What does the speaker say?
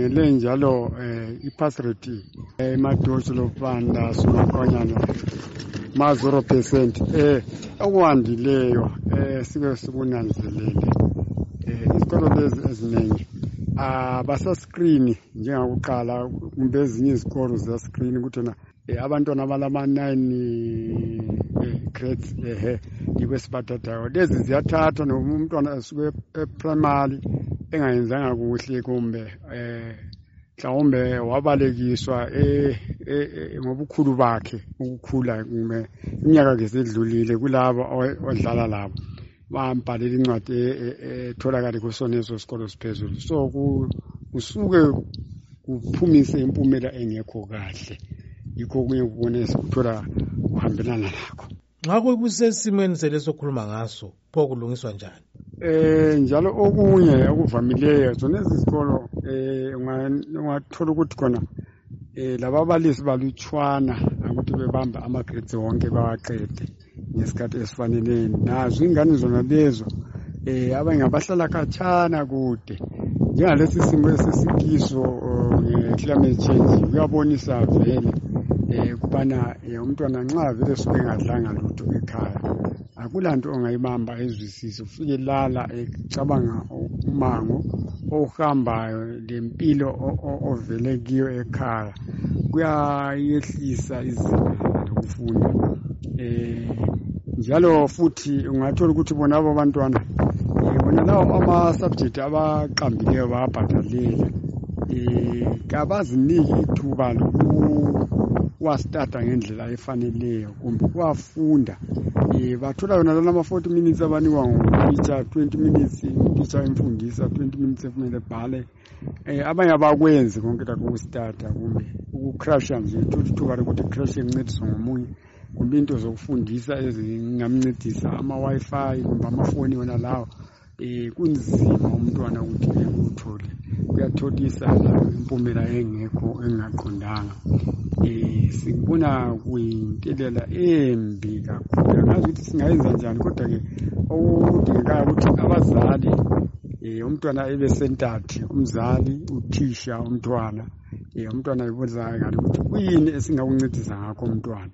ngele njalo eh ipass rate emadosi lopanda sumakonyana ma 0% eh okwandileyo eh sike sikunanzelele eh izikolo lezi eziningi abasascreen njengakuqala kumbe ezinye izikolo ziyascreen ukuthi na abantwana abalama 9 grades ehe yikwesibathathayo lezi ziyathathwa noma umntwana esuke eprimary engayenzanga kuhle kumbe eh mhlawumbe wabalekiswa ngobukhulu bakhe ukukhula kumbe iminyaka ke sedlulile kulabo odlala labo. Bambhalela incwadi etholakala kusona eso sikolo siphezulu. So kusuke kuphumise impumela engekho kahle. Yikho okunye kubone sikuthola kuhambelana nakho. Nxa kusesimweni selesokhuluma ngaso pho kulungiswa njani? Eh njalo okunye okuvamileyo zona ezikolo eh ungathola ukuthi khona eh lababalisi balutshwana ukuthi bebamba ama-grades wonke bawaqede ngesikhathi esifaneleyo nazo ingane zona lezo eh abanye abahlala khatshana kude. Njengalesi simo esesikiso nge-climate change kuyabonisa vele. Eh kubana umntwana nxa vele suke engadlanga lutho ekhaya akulanto ongayibamba ezwisise. Ufike lala ecabanga umango ohambayo lempilo ovele kiyo ekhaya. Kuyayehlisa izinga lokufunda eh njalo futhi ungathola ukuthi bona abo bantwana bona lawo ama-subject abaqambileyo bawabhadalela um kabaziniki ithuba lokuwastata ngendlela efaneleyo kumbe kuwafunda um bathola yona lana ama-forty minutes abanikwa ngutitsha twenty minutes utitsha emfundisa twenty minutes ekumele bhale um abanye abakwenzi konke lakho ukustata kumbe ukucrasha nje thola ithuba lokuthi crashe kuncediswa ngomunye kumbe into zokufundisa ezingamncedisa ama-wi-fi kumbe amafoni wona lawo. Um kunzima umntwana ukuthi ekuthole kuyatholisa impumela engekho engaqondanga um sikubona kuyintelela embi kakhulu. Angazi ukuthi singayenza njani kodwa-ke okudingekayo ukuthi abazali um umntwana ebe sentathe umzali uthisha umntwana um umntwana ebonakale ukuthi kuyini esingakuncedisa ngakho umntwana.